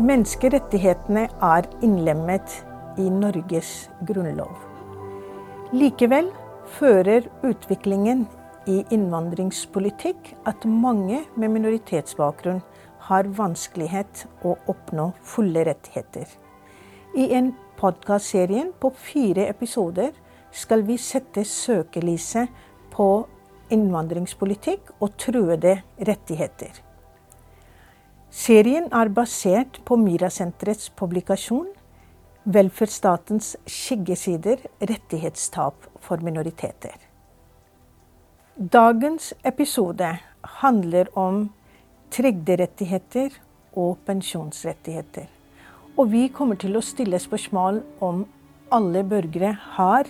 Menneskerettighetene er innlemmet i Norges grunnlov. Likevel fører utviklingen i innvandringspolitikk at mange med minoritetsbakgrunn har vanskelighet å oppnå fulle rettigheter. I en podkastserie på fire episoder skal vi sette søkelyset på innvandringspolitikk og truede rettigheter. Serien er basert på Mirasenterets publikasjon 'Velferdsstatens skyggesider rettighetstap for minoriteter'. Dagens episode handler om trygderettigheter og pensjonsrettigheter. Og vi kommer til å stille spørsmål om alle borgere har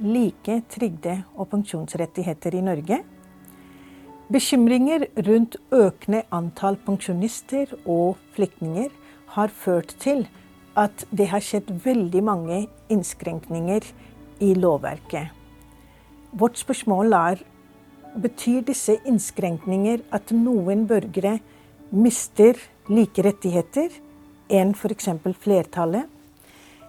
like trygde- og pensjonsrettigheter i Norge Bekymringer rundt økende antall pensjonister og flyktninger har ført til at det har skjedd veldig mange innskrenkninger i lovverket. Vårt spørsmål er betyr disse innskrenkninger at noen borgere mister like rettigheter enn f.eks. flertallet?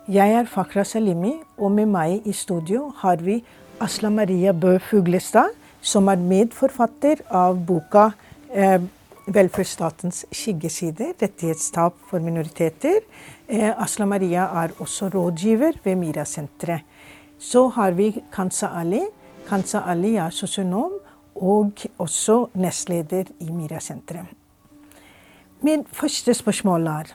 Jeg er Fakra Salimi, og med meg i studio har vi Asla Maria Bø Fuglestad som er medforfatter av boka eh, 'Velferdsstatens skyggesider rettighetstap for minoriteter'. Eh, Asla Maria er også rådgiver ved Mira-senteret. Så har vi Kansa Ali. Kansa Ali er sosionom og også nestleder i Mira-senteret. Min første spørsmål er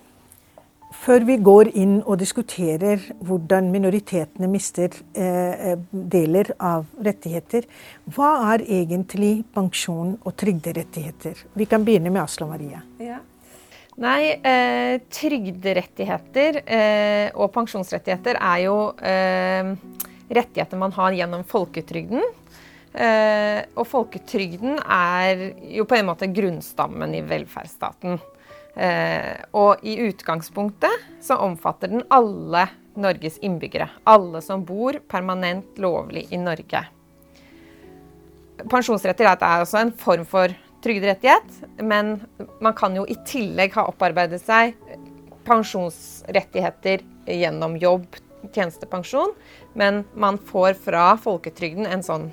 før vi går inn og diskuterer hvordan minoritetene mister eh, eh, deler av rettigheter, hva er egentlig pensjon og trygderettigheter? Vi kan begynne med Asla Maria. Ja. Nei, eh, trygderettigheter eh, og pensjonsrettigheter er jo eh, rettigheter man har gjennom folketrygden. Eh, og folketrygden er jo på en måte grunnstammen i velferdsstaten. Eh, og i utgangspunktet så omfatter den alle Norges innbyggere. Alle som bor permanent lovlig i Norge. Pensjonsretter er altså en form for trygderettighet, men man kan jo i tillegg ha opparbeidet seg pensjonsrettigheter gjennom jobb, tjenestepensjon, men man får fra folketrygden en sånn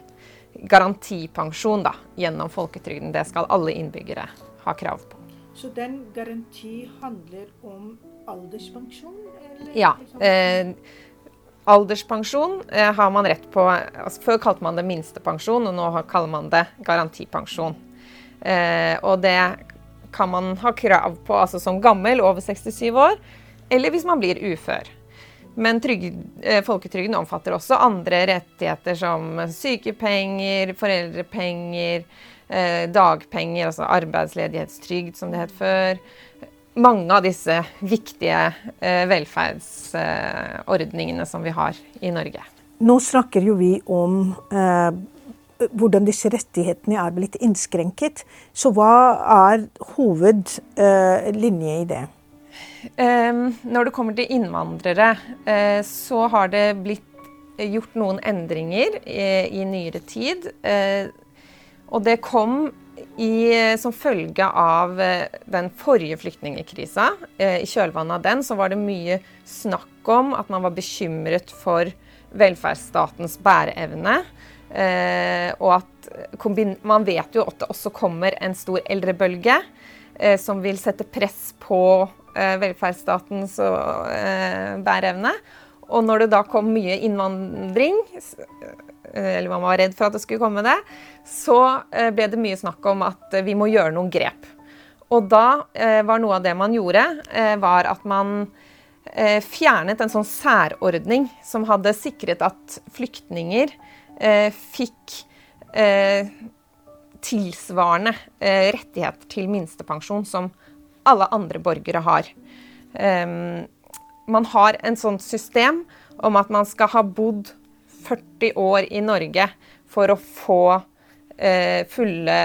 garantipensjon da, gjennom folketrygden. Det skal alle innbyggere ha krav på. Så den garanti handler om alderspensjon? Eller? Ja. Eh, alderspensjon eh, har man rett på altså, Før kalte man det minstepensjon, og nå kaller man det garantipensjon. Eh, og det kan man ha krav på altså som gammel, over 67 år, eller hvis man blir ufør. Men trygg, eh, folketrygden omfatter også andre rettigheter som sykepenger, foreldrepenger, dagpenger, altså arbeidsledighetstrygd som det het før. Mange av disse viktige eh, velferdsordningene som vi har i Norge. Nå snakker jo vi om eh, hvordan disse rettighetene er blitt innskrenket. Så hva er hovedlinje i det? Um, når det kommer til innvandrere, uh, så har det blitt gjort noen endringer i, i nyere tid. Uh, og det kom i, som følge av eh, den forrige flyktningkrisa. Eh, I kjølvannet av den så var det mye snakk om at man var bekymret for velferdsstatens bæreevne. Eh, og at man vet jo at det også kommer en stor eldrebølge som vil sette press på velferdsstatens bæreevne. Og når det da kom mye innvandring, eller man var redd for at det skulle komme det, så eh, ble det mye snakk om at vi må gjøre noen grep. Og da eh, var noe av det man gjorde, eh, var at man fjernet en sånn særordning som hadde sikret at flyktninger fikk tilsvarende rettigheter til minstepensjon som alle andre borgere har. Ehm, man har en sånn system om at man skal ha bodd 40 år i Norge for å få eh, fulle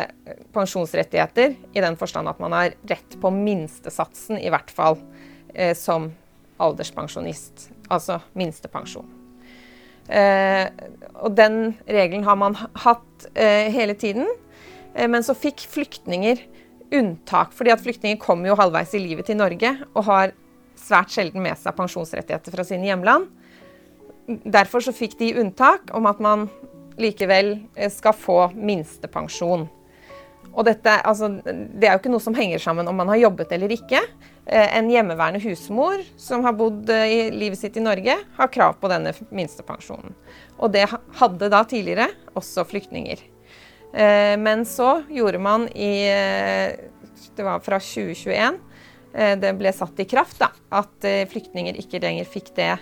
pensjonsrettigheter, i den forstand at man har rett på minstesatsen, i hvert fall eh, som alderspensjonist. Altså minstepensjon. Eh, og den regelen har man hatt eh, hele tiden. Eh, men så fikk flyktninger unntak, fordi at flyktninger kommer jo halvveis i livet til Norge og har svært sjelden med seg pensjonsrettigheter fra sine hjemland. Derfor så fikk de unntak om at man likevel eh, skal få minstepensjon. Og dette, altså, det er jo ikke noe som henger sammen om man har jobbet eller ikke. Eh, en hjemmeværende husmor som har bodd eh, i livet sitt i Norge, har krav på denne minstepensjonen. Og det hadde da tidligere også flyktninger. Men så gjorde man i Det var fra 2021 det ble satt i kraft da, at flyktninger ikke lenger fikk det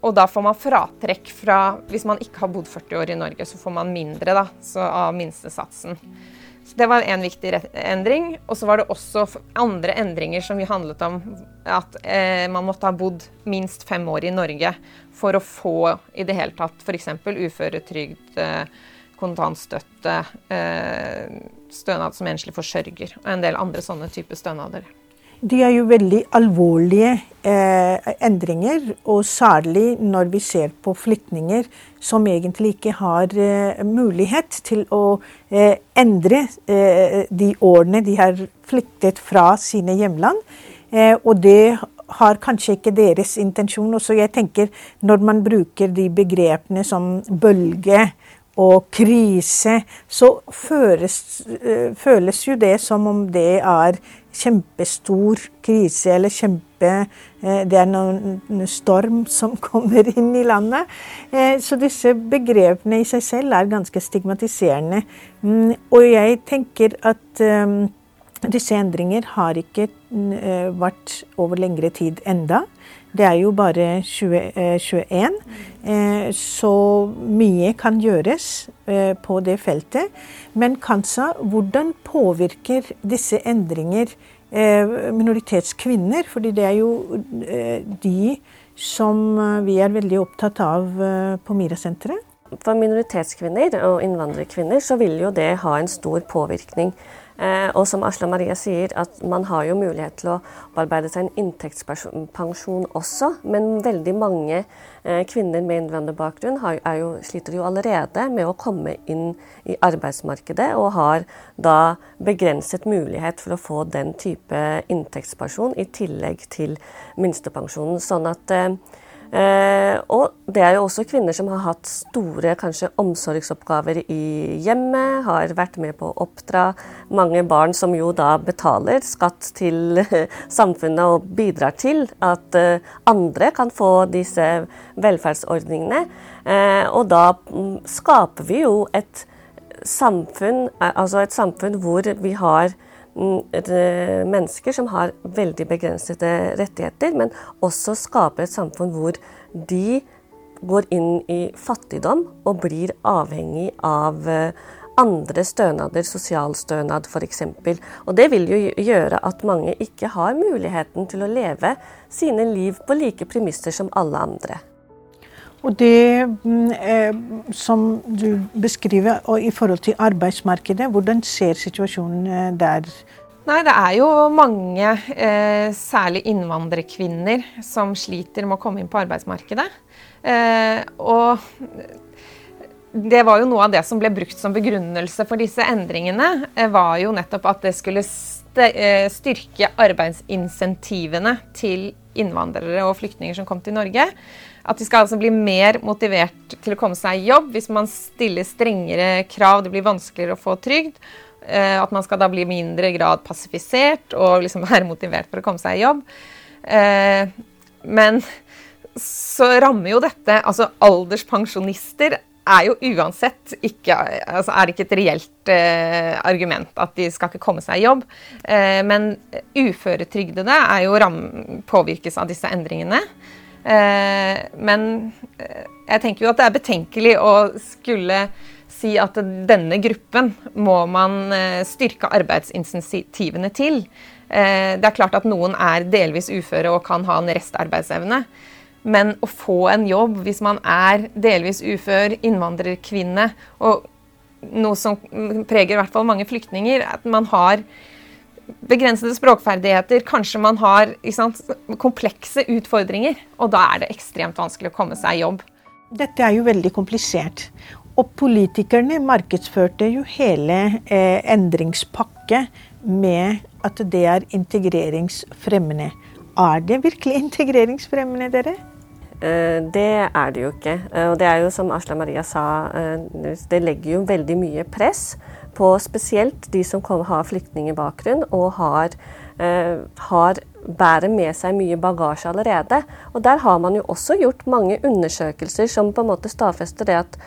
og da får man fratrekk fra Hvis man ikke har bodd 40 år i Norge, så får man mindre da, av minstesatsen. Så Det var en viktig endring. Og så var det også andre endringer som handlet om at eh, man måtte ha bodd minst fem år i Norge for å få i det hele tatt f.eks. uføretrygd, eh, kontantstøtte, eh, stønad som enslig forsørger og en del andre sånne typer stønader. Det er jo veldig alvorlige eh, endringer, og særlig når vi ser på flyktninger som egentlig ikke har eh, mulighet til å eh, endre eh, de årene de har flyktet fra sine hjemland. Eh, og det har kanskje ikke deres intensjon. Også jeg tenker Når man bruker de begrepene som bølge og krise, så føles, eh, føles jo det som om det er kjempestor krise eller kjempe eh, Det er noen storm som kommer inn i landet. Eh, så disse begrepene i seg selv er ganske stigmatiserende. Mm, og jeg tenker at disse endringer har ikke uh, vært over lengre tid enda. Det er jo bare 2021, uh, så mye kan gjøres på det feltet. Men kanskje, hvordan påvirker disse endringer minoritetskvinner? Fordi det er jo de som vi er veldig opptatt av på Mira-senteret. For minoritetskvinner og innvandrerkvinner så vil jo det ha en stor påvirkning. Eh, og som Asla Maria sier, at man har jo mulighet til å opparbeide seg en inntektspensjon også. Men veldig mange eh, kvinner med innvandrerbakgrunn jo, sliter jo allerede med å komme inn i arbeidsmarkedet, og har da begrenset mulighet for å få den type inntektspensjon i tillegg til minstepensjonen. Sånn at eh, og det er jo også kvinner som har hatt store kanskje omsorgsoppgaver i hjemmet, har vært med på å oppdra mange barn som jo da betaler skatt til samfunnet og bidrar til at eh, andre kan få disse velferdsordningene. Eh, og da mm, skaper vi jo et samfunn, eh, altså et samfunn hvor vi har mennesker som har veldig begrensede rettigheter, men også skaper et samfunn hvor de går inn i fattigdom og blir avhengig av eh, andre stønader, sosialstønad f.eks. Og det vil jo gjøre at mange ikke har muligheten til å leve sine liv på like premisser som alle andre. Og det mm, eh, som du beskriver og i forhold til arbeidsmarkedet, hvordan ser situasjonen eh, der? Nei, Det er jo mange, eh, særlig innvandrerkvinner, som sliter med å komme inn på arbeidsmarkedet. Eh, og det var jo noe av det som ble brukt som begrunnelse for disse endringene. Eh, var jo nettopp at det skulle eh, styrke arbeidsinsentivene til innvandrere og flyktninger som kom til Norge. At de skal altså bli mer motivert til å komme seg i jobb hvis man stiller strengere krav. Det blir vanskeligere å få trygd. Eh, at man skal da bli mindre grad passifisert og liksom være motivert for å komme seg i jobb. Eh, men så rammer jo dette Altså alderspensjonister er jo uansett ikke altså Er ikke et reelt eh, argument at de skal ikke komme seg i jobb. Eh, men uføretrygdede er jo ram, påvirkes av disse endringene. Eh, men eh, jeg tenker jo at det er betenkelig å skulle si at denne gruppen må man eh, styrke arbeidsinsentivene til. Det er klart at noen er delvis uføre og kan ha en restarbeidsevne. Men å få en jobb hvis man er delvis ufør, innvandrerkvinne, og noe som preger i hvert fall mange flyktninger, at man har begrensede språkferdigheter, kanskje man har sant, komplekse utfordringer. Og da er det ekstremt vanskelig å komme seg i jobb. Dette er jo veldig komplisert. Og politikerne markedsførte jo hele eh, endringspakke med at det er integreringsfremmende. er det virkelig integreringsfremmende, dere? Eh, det er det jo ikke. Eh, og det er jo som Asla Maria sa, eh, det legger jo veldig mye press på spesielt de som har flyktningbakgrunn og har, har bærer med seg mye bagasje allerede. Og der har man jo også gjort mange undersøkelser som på en måte stadfester det at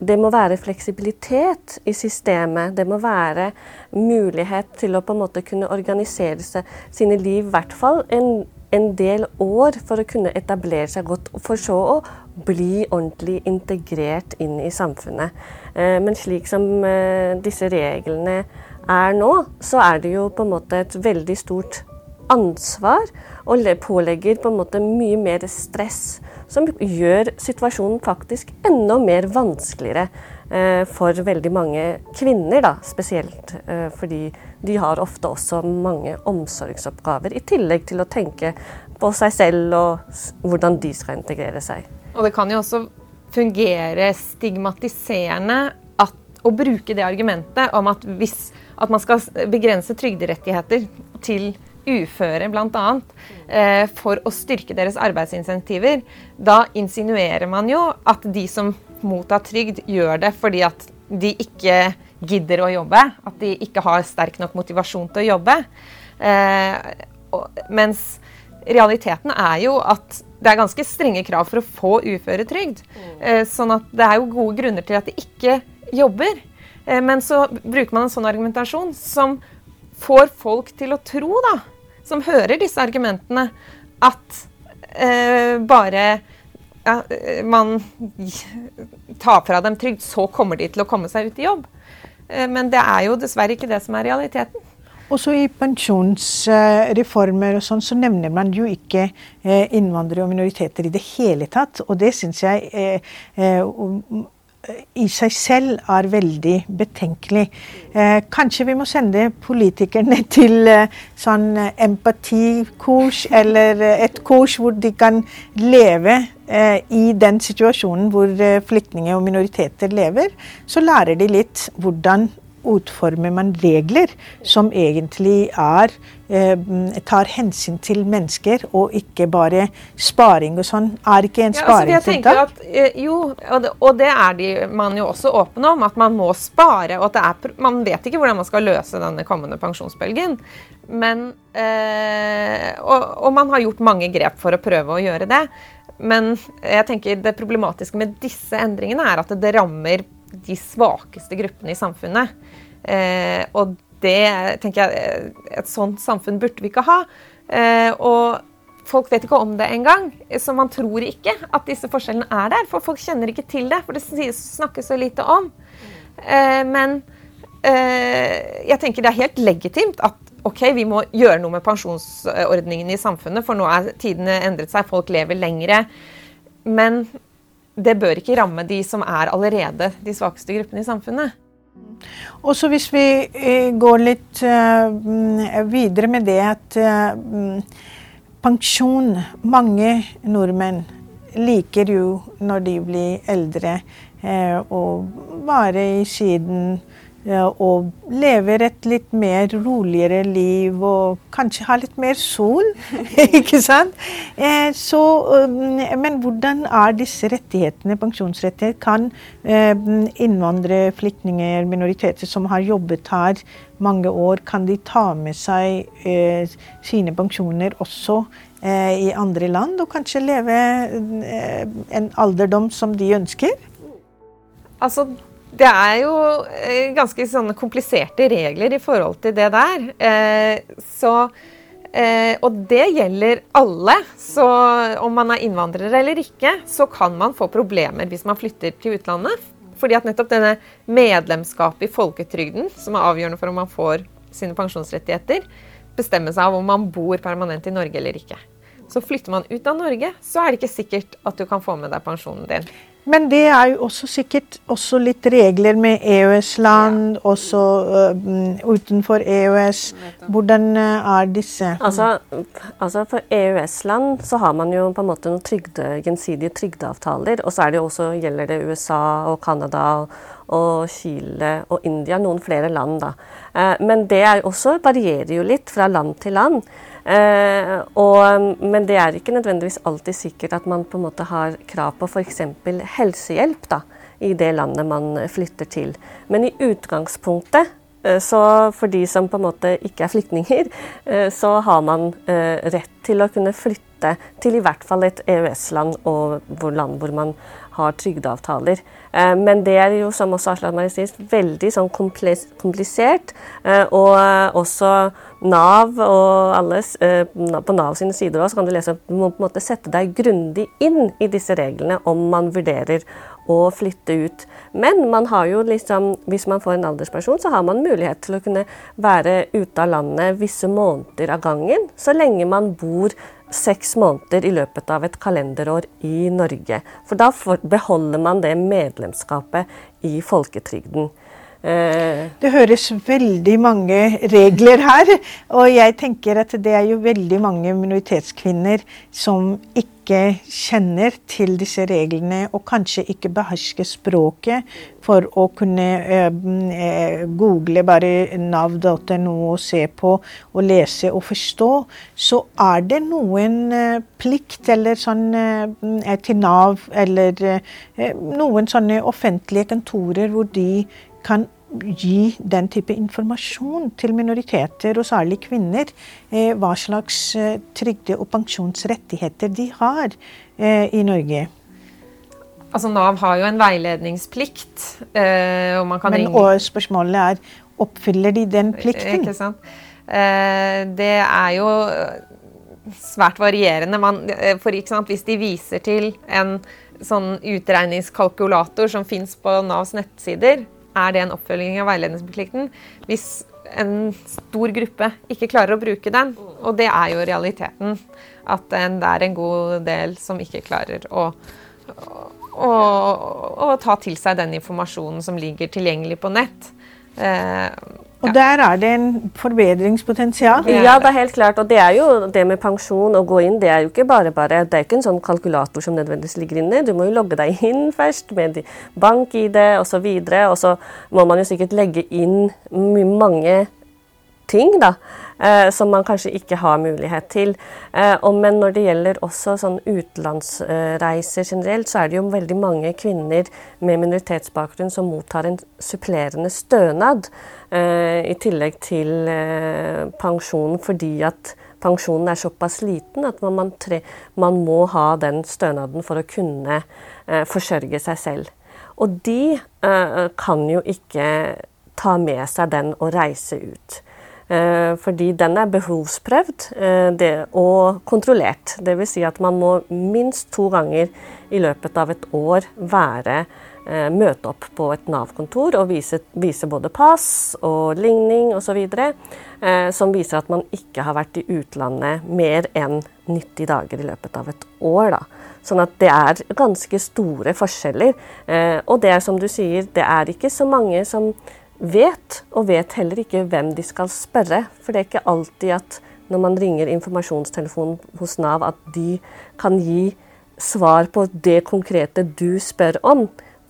det må være fleksibilitet i systemet. Det må være mulighet til å på en måte kunne organisere seg, sine liv, i hvert fall en, en, del år, for å kunne etablere seg godt. For så å bli ordentlig integrert inn i samfunnet. Eh, men slik som eh, disse reglene er nå, så er det jo på en måte et veldig stort ansvar og pålegger på en måte mye mer stress, som gjør situasjonen faktisk enda mer vanskeligere eh, for veldig mange kvinner, da, spesielt. Eh, fordi de har ofte også mange omsorgsoppgaver, i tillegg til å tenke på seg selv og hvordan de skal integrere seg. Og det kan jo også fungere stigmatiserende at, å bruke det argumentet om at hvis at man skal begrense trygderettigheter til uføre bl.a. Eh, for å styrke deres arbeidsinsentiver, da insinuerer man jo at de som mottar trygd, gjør det fordi at de ikke gidder å jobbe. At de ikke har sterk nok motivasjon til å jobbe. Eh, og, mens realiteten er jo at det er ganske strenge krav for å få uføretrygd. Eh, sånn at det er jo gode grunner til at de ikke jobber. Eh, men så bruker man en sånn argumentasjon som får folk til å tro, da, som hører disse argumentene, at eh, bare ja, man tar fra dem trygd, så kommer de til å komme seg ut i jobb. Eh, men det er jo dessverre ikke det som er realiteten. Også i pensjonsreformer og sånn, så nevner man jo ikke eh, innvandrere og minoriteter i det hele tatt. Og det syns jeg eh, eh, i seg selv er veldig betenkelig. Eh, kanskje vi må sende politikerne til eh, sånn eh, empatikurs, eller eh, et kurs hvor de kan leve eh, i den situasjonen hvor eh, flyktninger og minoriteter lever. Så lærer de litt hvordan utformer man regler som egentlig er eh, tar hensyn til mennesker, og ikke bare sparing og sånn. Er ikke en sparingstiltak? Ja, eh, jo, og det, og det er de, man jo også åpen om, at man må spare. og at er, Man vet ikke hvordan man skal løse denne kommende pensjonsbølgen. Men, eh, og, og man har gjort mange grep for å prøve å gjøre det. Men jeg tenker det problematiske med disse endringene er at det rammer de svakeste gruppene i samfunnet. Eh, og det tenker jeg Et sånt samfunn burde vi ikke ha. Eh, og folk vet ikke om det engang. Så man tror ikke at disse forskjellene er der. For folk kjenner ikke til det, for det snakkes så lite om. Eh, men eh, jeg tenker det er helt legitimt at ok, vi må gjøre noe med pensjonsordningene i samfunnet, for nå er tidene endret seg, folk lever lengre. Men det bør ikke ramme de som er allerede de svakeste gruppene i samfunnet. Og så Hvis vi eh, går litt uh, videre med det at uh, pensjon. Mange nordmenn liker jo når de blir eldre, å være i Syden og lever et litt mer roligere liv og kanskje har litt mer sol. ikke sant? Eh, så, um, men hvordan er disse rettighetene, pensjonsrettigheter? Kan eh, innvandrere, flyktninger, minoriteter som har jobbet her mange år, kan de ta med seg eh, sine pensjoner også i andre land, og kanskje leve en alderdom som de ønsker? Altså, det er jo eh, ganske sånne kompliserte regler i forhold til det der. Eh, så, eh, og det gjelder alle. Så om man er innvandrer eller ikke, så kan man få problemer hvis man flytter til utlandet. Fordi at nettopp denne medlemskapet i folketrygden, som er avgjørende for om man får sine pensjonsrettigheter, bestemmer seg av om man bor permanent i Norge eller ikke. Så flytter man ut av Norge, så er det ikke sikkert at du kan få med deg pensjonen din. Men det er jo også sikkert også litt regler med EØS-land, ja. også uh, utenfor EØS. Hvordan uh, er disse? Altså, altså For EØS-land så har man jo på en måte noen trygde, gjensidige trygdeavtaler. Og så er det jo også, gjelder det USA og Canada og, og Chile og India, noen flere land. da. Eh, men det også varierer jo litt fra land til land. Eh, og, men det er ikke nødvendigvis alltid sikkert at man på en måte har krav på f.eks. helsehjelp da, i det landet man flytter til. Men i utgangspunktet Eh, så for de som på en måte ikke er flyktninger, så har man rett til å kunne flytte til i hvert fall et EØS-land og land hvor man har trygdeavtaler. Men det er jo, som også Aslak Marie sier, veldig sånn komplisert. Og også Nav og alle på Nav sine sider også, kan du lese Du må på en måte sette deg grundig inn i disse reglene om man vurderer å flytte ut. Men man har jo liksom, hvis man får en aldersperson, så har man mulighet til å kunne være ute av landet visse måneder av gangen, så lenge man bor seks måneder i løpet av et kalenderår i Norge. For da beholder man det medlemskapet i folketrygden. Det høres veldig mange regler her, og jeg tenker at det er jo veldig mange minoritetskvinner som ikke kjenner til disse reglene, og kanskje ikke behersker språket for å kunne eh, eh google bare nav.no og se på og lese og forstå. Så er det noen eh, plikt eller sånn eh, til Nav eller eh, noen sånne offentlige kontorer hvor de kan gi den type informasjon til minoriteter, og særlig kvinner, eh, hva slags eh, trygde- og pensjonsrettigheter de har eh, i Norge. Altså Nav har jo en veiledningsplikt. og man kan Men ringe spørsmålet er oppfyller de den plikten? Ikke sant. det er jo svært varierende. Man, for Hvis de viser til en sånn utregningskalkulator som fins på Navs nettsider, er det en oppfølging av veiledningsplikten hvis en stor gruppe ikke klarer å bruke den. Og det er jo realiteten. At det er en god del som ikke klarer å, å, å ta til seg den informasjonen som ligger tilgjengelig på nett. Eh, og der er det en forbedringspotensial? Ja, det er helt klart. Og det er jo det med pensjon å gå inn, det er jo ikke bare bare Det er ikke en sånn kalkulator som nødvendigvis ligger inne. Du må jo logge deg inn først med bank-ID osv. Og så må man jo sikkert legge inn mange ting, da. Eh, som man kanskje ikke har mulighet til. Eh, og, men når det gjelder også sånn utenlandsreiser generelt, så er det jo veldig mange kvinner med minoritetsbakgrunn som mottar en supplerende stønad i tillegg til eh, pensjonen, fordi at pensjonen er såpass liten at man, man må ha den stønaden for å kunne eh, forsørge seg selv. Og de eh, kan jo ikke ta med seg den og reise ut. Eh, fordi den er behovsprøvd eh, og kontrollert. Dvs. Si at man må minst to ganger i løpet av et år være eh, møte opp på et Nav-kontor og vise, vise, både pass og ligning osv. Som viser at man ikke har vært i utlandet mer enn 90 dager i løpet av et år. Da. Sånn at det er ganske store forskjeller. Og det er som du sier, det er ikke så mange som vet, og vet heller ikke hvem de skal spørre. For det er ikke alltid at når man ringer informasjonstelefonen hos Nav, at de kan gi svar på det konkrete du spør om.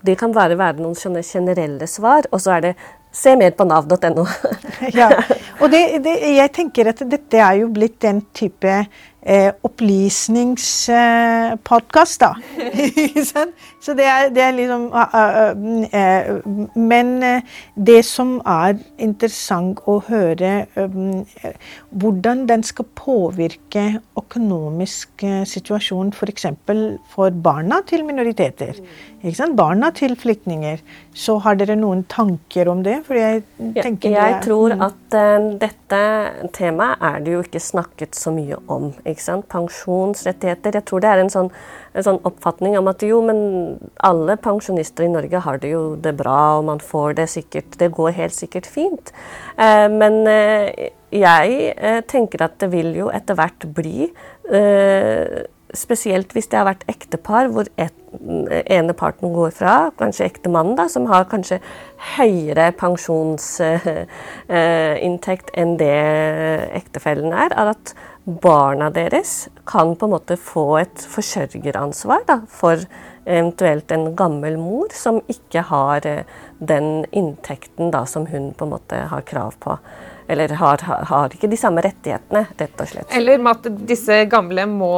Det kan bare være noen generelle svar, og så er det se mer på nav.no. ja, og det, det, jeg tenker at dette er jo blitt den type eh, opplysningspodkast, da. Så det er, det er liksom uh, uh, uh, Men det som er interessant å høre, hvordan den skal påvirke økonomisk situasjon f.eks. For, for barna til minoriteter. Barna til flyktninger. Så har dere noen tanker om det? jeg, ja, jeg tror mm. at dette temaet er det jo ikke snakket så mye om ikke sant? Pensjonsrettigheter. Jeg tror det er en sånn, en sånn, oppfatning om at jo, men alle pensjonister i Norge har det jo det bra, og man får det sikkert Det går helt sikkert fint. Eh, men eh, jeg eh, tenker at det vil jo etter hvert bli eh, Spesielt hvis det har vært ektepar hvor et, ene parten går fra, kanskje ektemannen, som har kanskje høyere pensjonsinntekt enn det ektefellen er at barna deres kan på en måte få et forsørgeransvar da, for eventuelt en gammel mor som ikke har eh, den inntekten da som hun på en måte har krav på. Eller har, har ikke de samme rettighetene, rett og slett. Eller med at disse gamle må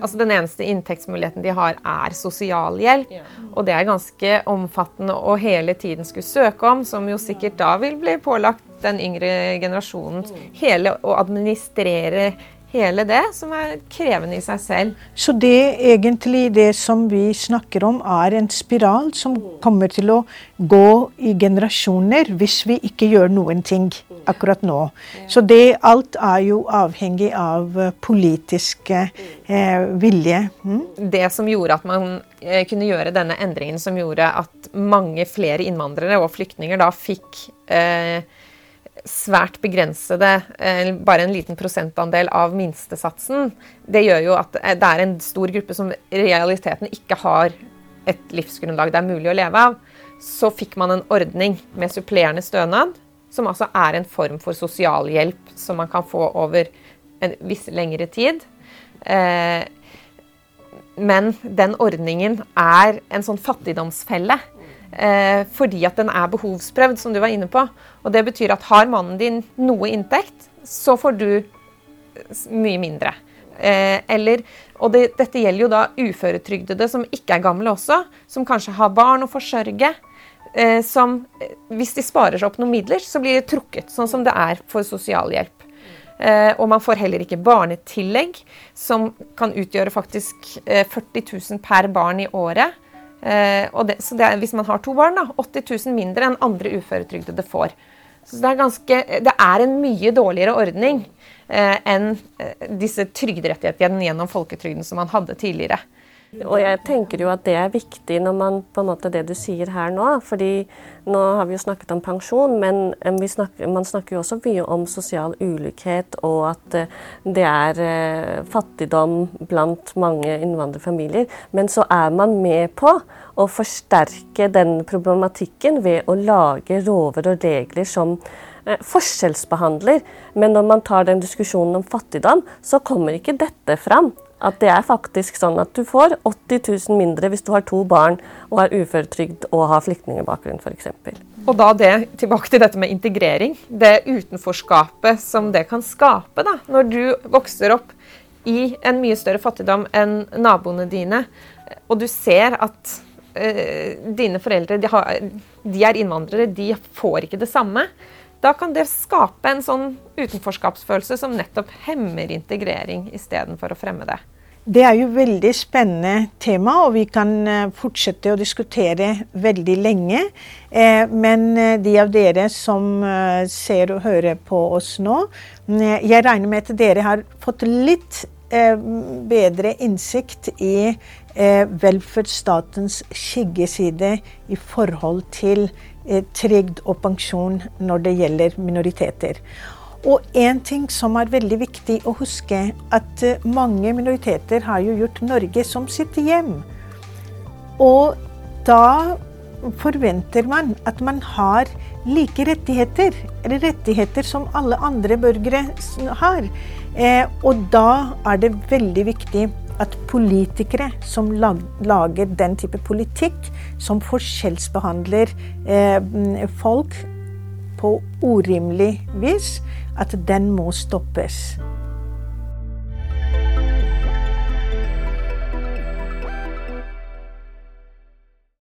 altså Den eneste inntektsmuligheten de har, er sosialhjelp. Og det er ganske omfattende å hele tiden skulle søke om, som jo sikkert da vil bli pålagt den yngre generasjonen hele å administrere hele det, som er krevende i seg selv. Så det egentlig det som vi snakker om, er en spiral som kommer til å gå i generasjoner hvis vi ikke gjør noen ting akkurat nå. Så det alt er jo avhengig av politisk eh, vilje. Mm? Det som gjorde at man eh, kunne gjøre denne endringen, som gjorde at mange flere innvandrere og flyktninger da fikk eh, svært begrensede, eh, bare en liten prosentandel av minstesatsen, det gjør jo at det er en stor gruppe som i realiteten ikke har et livsgrunnlag det er mulig å leve av. Så fikk man en ordning med supplerende stønad, som altså er en form for sosialhjelp som man kan få over en viss lengre tid. Eh, men den ordningen er en sånn fattigdomsfelle Eh, fordi at den er behovsprøvd, som du var inne på. Og det betyr at har mannen din noe inntekt, så får du mye mindre. Eh, eller, og det, dette gjelder jo da uføretrygdede som ikke er gamle også, som kanskje har barn å forsørge. Eh, som, eh, hvis de sparer seg opp noen midler, så blir det trukket, sånn som det er for sosialhjelp. Eh, og man får heller ikke barnetillegg, som kan utgjøre faktisk 40 000 per barn i året. Eh, det, så det er, hvis man har to barn, da, 80 000 mindre enn andre uføretrygdede får. Så det er, ganske, det er en mye dårligere ordning eh, enn eh, disse trygderettighetene gjennom folketrygden som man hadde tidligere. Og jeg tenker jo at det er viktig når man på en måte det du sier her nå. fordi nå har vi jo snakket om pensjon, men snakker, man snakker jo også mye om sosial ulikhet og at eh, det er eh, fattigdom blant mange innvandrerfamilier. Men så er man med på å forsterke den problematikken ved å lage lover og regler som eh, forskjellsbehandler. Men når man tar den diskusjonen om fattigdom, så kommer ikke dette fram. At det er faktisk sånn at du får 80 000 mindre hvis du har to barn og er uføretrygd og har flyktningbakgrunn f.eks. Og da det, tilbake til dette med integrering. Det utenforskapet som det kan skape da, når du vokser opp i en mye større fattigdom enn naboene dine, og du ser at uh, dine foreldre de, har, de er innvandrere, de får ikke det samme. Da kan det skape en sånn utenforskapsfølelse som nettopp hemmer integrering istedenfor å fremme det. Det er jo veldig spennende tema, og vi kan eh, fortsette å diskutere veldig lenge. Eh, men eh, de av dere som ser og hører på oss nå, jeg regner med at dere har fått litt bedre innsikt i velferdsstatens skyggeside i forhold til trygd og pensjon når det gjelder minoriteter. Og en ting som er veldig viktig å huske, at eh, mange minoriteter har jo gjort Norge som sitt hjem. Og da forventer man at man har like rettigheter, eller rettigheter som alle andre borgere har. Eh, og da er det veldig viktig at politikere som lager den type politikk, som forskjellsbehandler eh, folk på urimelig vis, at den må stoppes.